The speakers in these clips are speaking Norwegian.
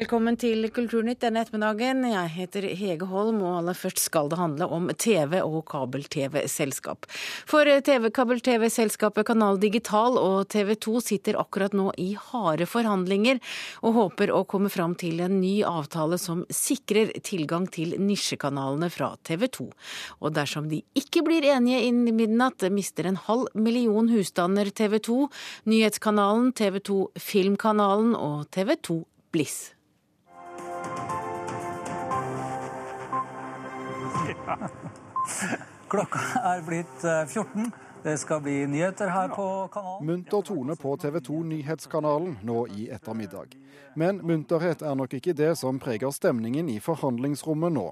Velkommen til Kulturnytt denne ettermiddagen. Jeg heter Hege Holm, og aller først skal det handle om TV- og kabel-TV-selskap. For TV-kabel-TV-selskapet Kanal Digital og TV 2 sitter akkurat nå i harde forhandlinger, og håper å komme fram til en ny avtale som sikrer tilgang til nisjekanalene fra TV 2. Og dersom de ikke blir enige innen midnatt, mister en halv million husstander TV 2, nyhetskanalen, TV 2 Filmkanalen og TV 2 Bliss. Klokka er blitt 14. Eh, det skal bli nyheter her på kanalen. Munter tone på TV 2 Nyhetskanalen nå i ettermiddag. Men munterhet er nok ikke det som preger stemningen i forhandlingsrommet nå.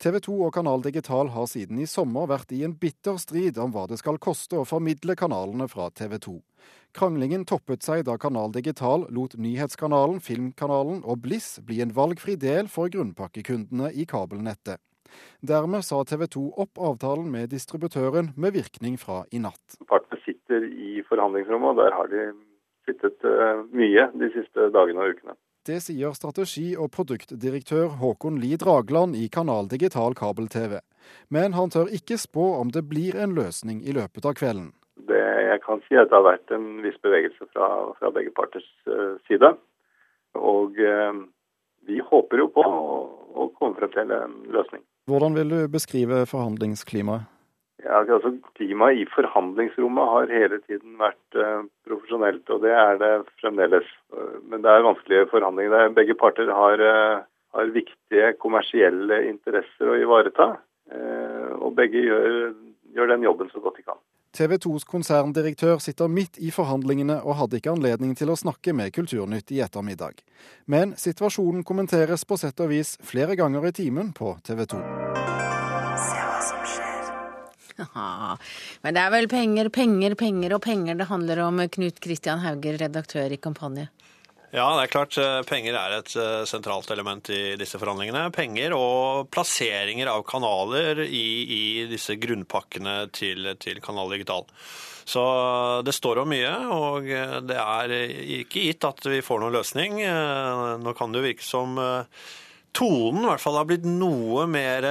TV 2 og Kanal Digital har siden i sommer vært i en bitter strid om hva det skal koste å formidle kanalene fra TV 2. Kranglingen toppet seg da Kanal Digital lot nyhetskanalen, Filmkanalen og Bliss bli en valgfri del for grunnpakkekundene i kabelnettet. Dermed sa TV 2 opp avtalen med distributøren med virkning fra i natt. Partene sitter i forhandlingsrommet, og der har de sittet eh, mye de siste dagene og ukene. Det sier strategi- og produktdirektør Håkon Lie Dragland i Kanal Digital kabel-TV. Men han tør ikke spå om det blir en løsning i løpet av kvelden. Det jeg kan si er at det har vært en viss bevegelse fra, fra begge parters uh, side. Og eh, vi håper jo på å, å komme frem til en løsning. Hvordan vil du beskrive forhandlingsklimaet? Ja, altså Klimaet i forhandlingsrommet har hele tiden vært uh, profesjonelt, og det er det fremdeles. Men det er vanskelige forhandlinger. Begge parter har, uh, har, viktige kommersielle interesser å ivareta. og begge gjør, gjør den jobben så godt de kan. TV 2s konserndirektør sitter midt i forhandlingene og hadde ikke anledning til å snakke med Kulturnytt i ettermiddag. Men situasjonen kommenteres på sett og vis flere ganger i timen på TV 2. Se hva som skjer. men det er vel penger, penger, penger og penger det handler om, Knut Kristian Hauger, redaktør i Kampanje? Ja, det er klart. Eh, penger er et eh, sentralt element i disse forhandlingene. Penger og plasseringer av kanaler i, i disse grunnpakkene til, til Kanal Digital. Så det står om mye, og det er ikke gitt at vi får noen løsning. Eh, nå kan det jo virke som tonen i hvert fall har blitt noe mer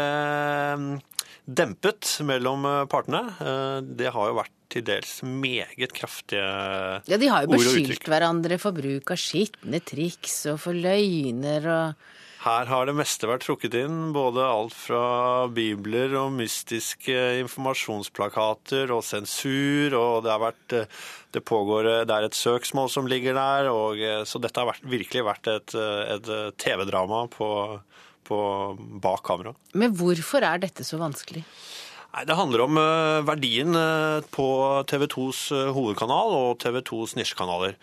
dempet mellom partene. Det har jo vært til dels meget kraftige ord og uttrykk. Ja, de har jo beskyldt hverandre for bruk av skitne triks og for løgner og her har det meste vært trukket inn, både alt fra bibler og mystiske informasjonsplakater og sensur, og det har vært Det pågår Det er et søksmål som ligger der, og så dette har vært, virkelig vært et, et TV-drama på, på bak kamera. Men hvorfor er dette så vanskelig? Nei, Det handler om eh, verdien eh, på TV 2s eh, hovedkanal og TV 2s nisjekanaler.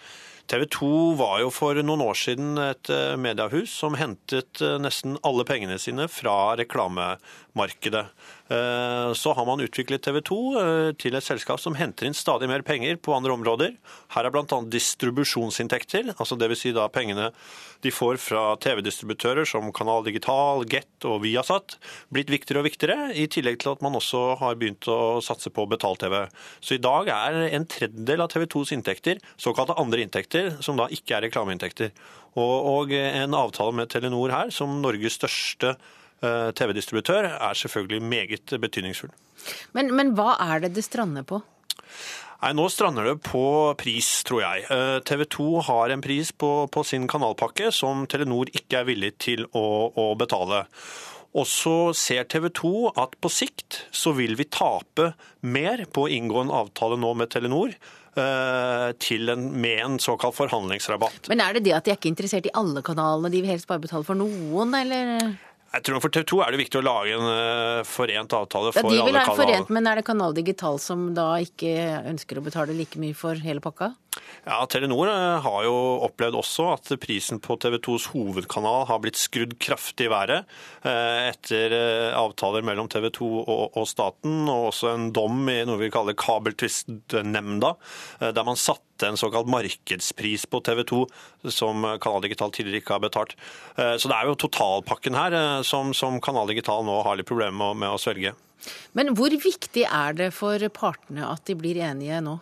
TV 2 var jo for noen år siden et mediehus som hentet nesten alle pengene sine fra reklamemarkedet. Eh, så har man utviklet TV 2 eh, til et selskap som henter inn stadig mer penger på andre områder. Her er bl.a. distribusjonsinntekter, altså dvs. Si da pengene de får fra TV-distributører som Kanal Digital, Get og Viasat, blitt viktigere og viktigere, i tillegg til at man også har begynt å satse på betalt-TV. Så i dag er en tredjedel av TV 2s inntekter såkalte andre inntekter, som da ikke er reklameinntekter. Og, og en avtale med Telenor her, som Norges største TV-distributør, er selvfølgelig meget betydningsfull. Men, men hva er det det strander på? Nei, Nå strander det på pris, tror jeg. Eh, TV 2 har en pris på, på sin kanalpakke som Telenor ikke er villig til å, å betale. Og så ser TV 2 at på sikt så vil vi tape mer på å inngå en avtale nå med Telenor eh, til en, med en såkalt forhandlingsrabatt. Men er det det at de er ikke interessert i alle kanalene, de vil helst bare betale for noen, eller? Jeg tror For TV 2 er det viktig å lage en uh, forent avtale for alle kanaler. Ja, De vil ha en forent, men er det Kanal Digital som da ikke ønsker å betale like mye for hele pakka? Ja, Telenor eh, har jo opplevd også at prisen på TV 2s hovedkanal har blitt skrudd kraftig i været eh, etter avtaler mellom TV 2 og, staten, og også en dom i noe vi kaller Kabeltvistnemnda, der man satte en såkalt markedspris på TV 2 som Kanal Digital tidligere ikke har betalt. Så det er jo totalpakken her som, Kanal Digital nå har litt problemer med å svelge. Men hvor viktig er det for partene at de blir enige nå?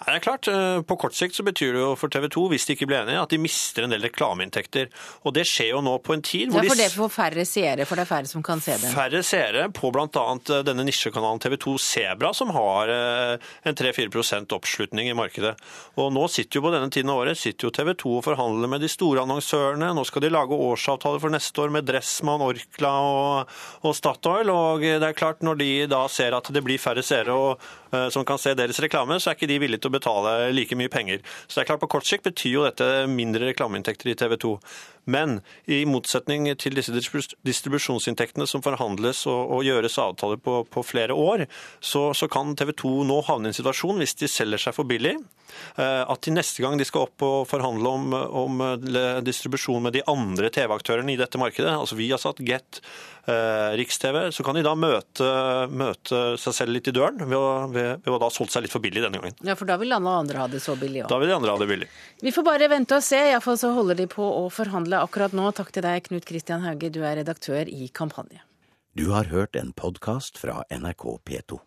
Det er klart, eh, På kort sikt så betyr det jo for TV 2, hvis de ikke blir enige, at de mister en del reklameinntekter. Og det skjer jo nå på en tid hvor hvor ja, for de det får færre seere, for det er færre som kan se det. færre seere på bl.a. denne nisjekanalen TV2 Sebra, som har eh, en 3-4% oppslutning i markedet. Og nå sitter jo på denne tiden av året sitter jo TV 2 og forhandler med de store annonsørene. Nå skal de lage årsavtaler for neste år med Dressmann, Orkla og, og Statoil. Og det er klart, når de da ser at det blir færre seere og, eh, som kan se deres reklame, så er ikke de villige til betale like mye penger. Så det er klart, på kort sikt betyr jo dette mindre reklameinntekter i TV 2. Men i motsetning til disse distribusjonsinntektene som forhandles og, og gjøres avtaler på, på flere år, så, så kan TV 2 nå havne i en situasjon, hvis de selger seg for billig, eh, at de neste gang de skal opp og forhandle om, om distribusjon med de andre TV-aktørene i dette markedet, altså Viasat, Get, eh, Riks-TV, så kan de da møte, møte seg selv litt i døren ved å, ved, ved å da ha solgt seg litt for billig denne gangen. Ja, for da vil alle andre ha det så billig òg. Da vil de andre ha det billig. Vi får bare vente og se. Iallfall så holder de på å forhandle akkurat nå. Takk til deg, Knut Kristian Hauge, du er redaktør i Kampanje. Du har hørt en podkast fra NRK P2.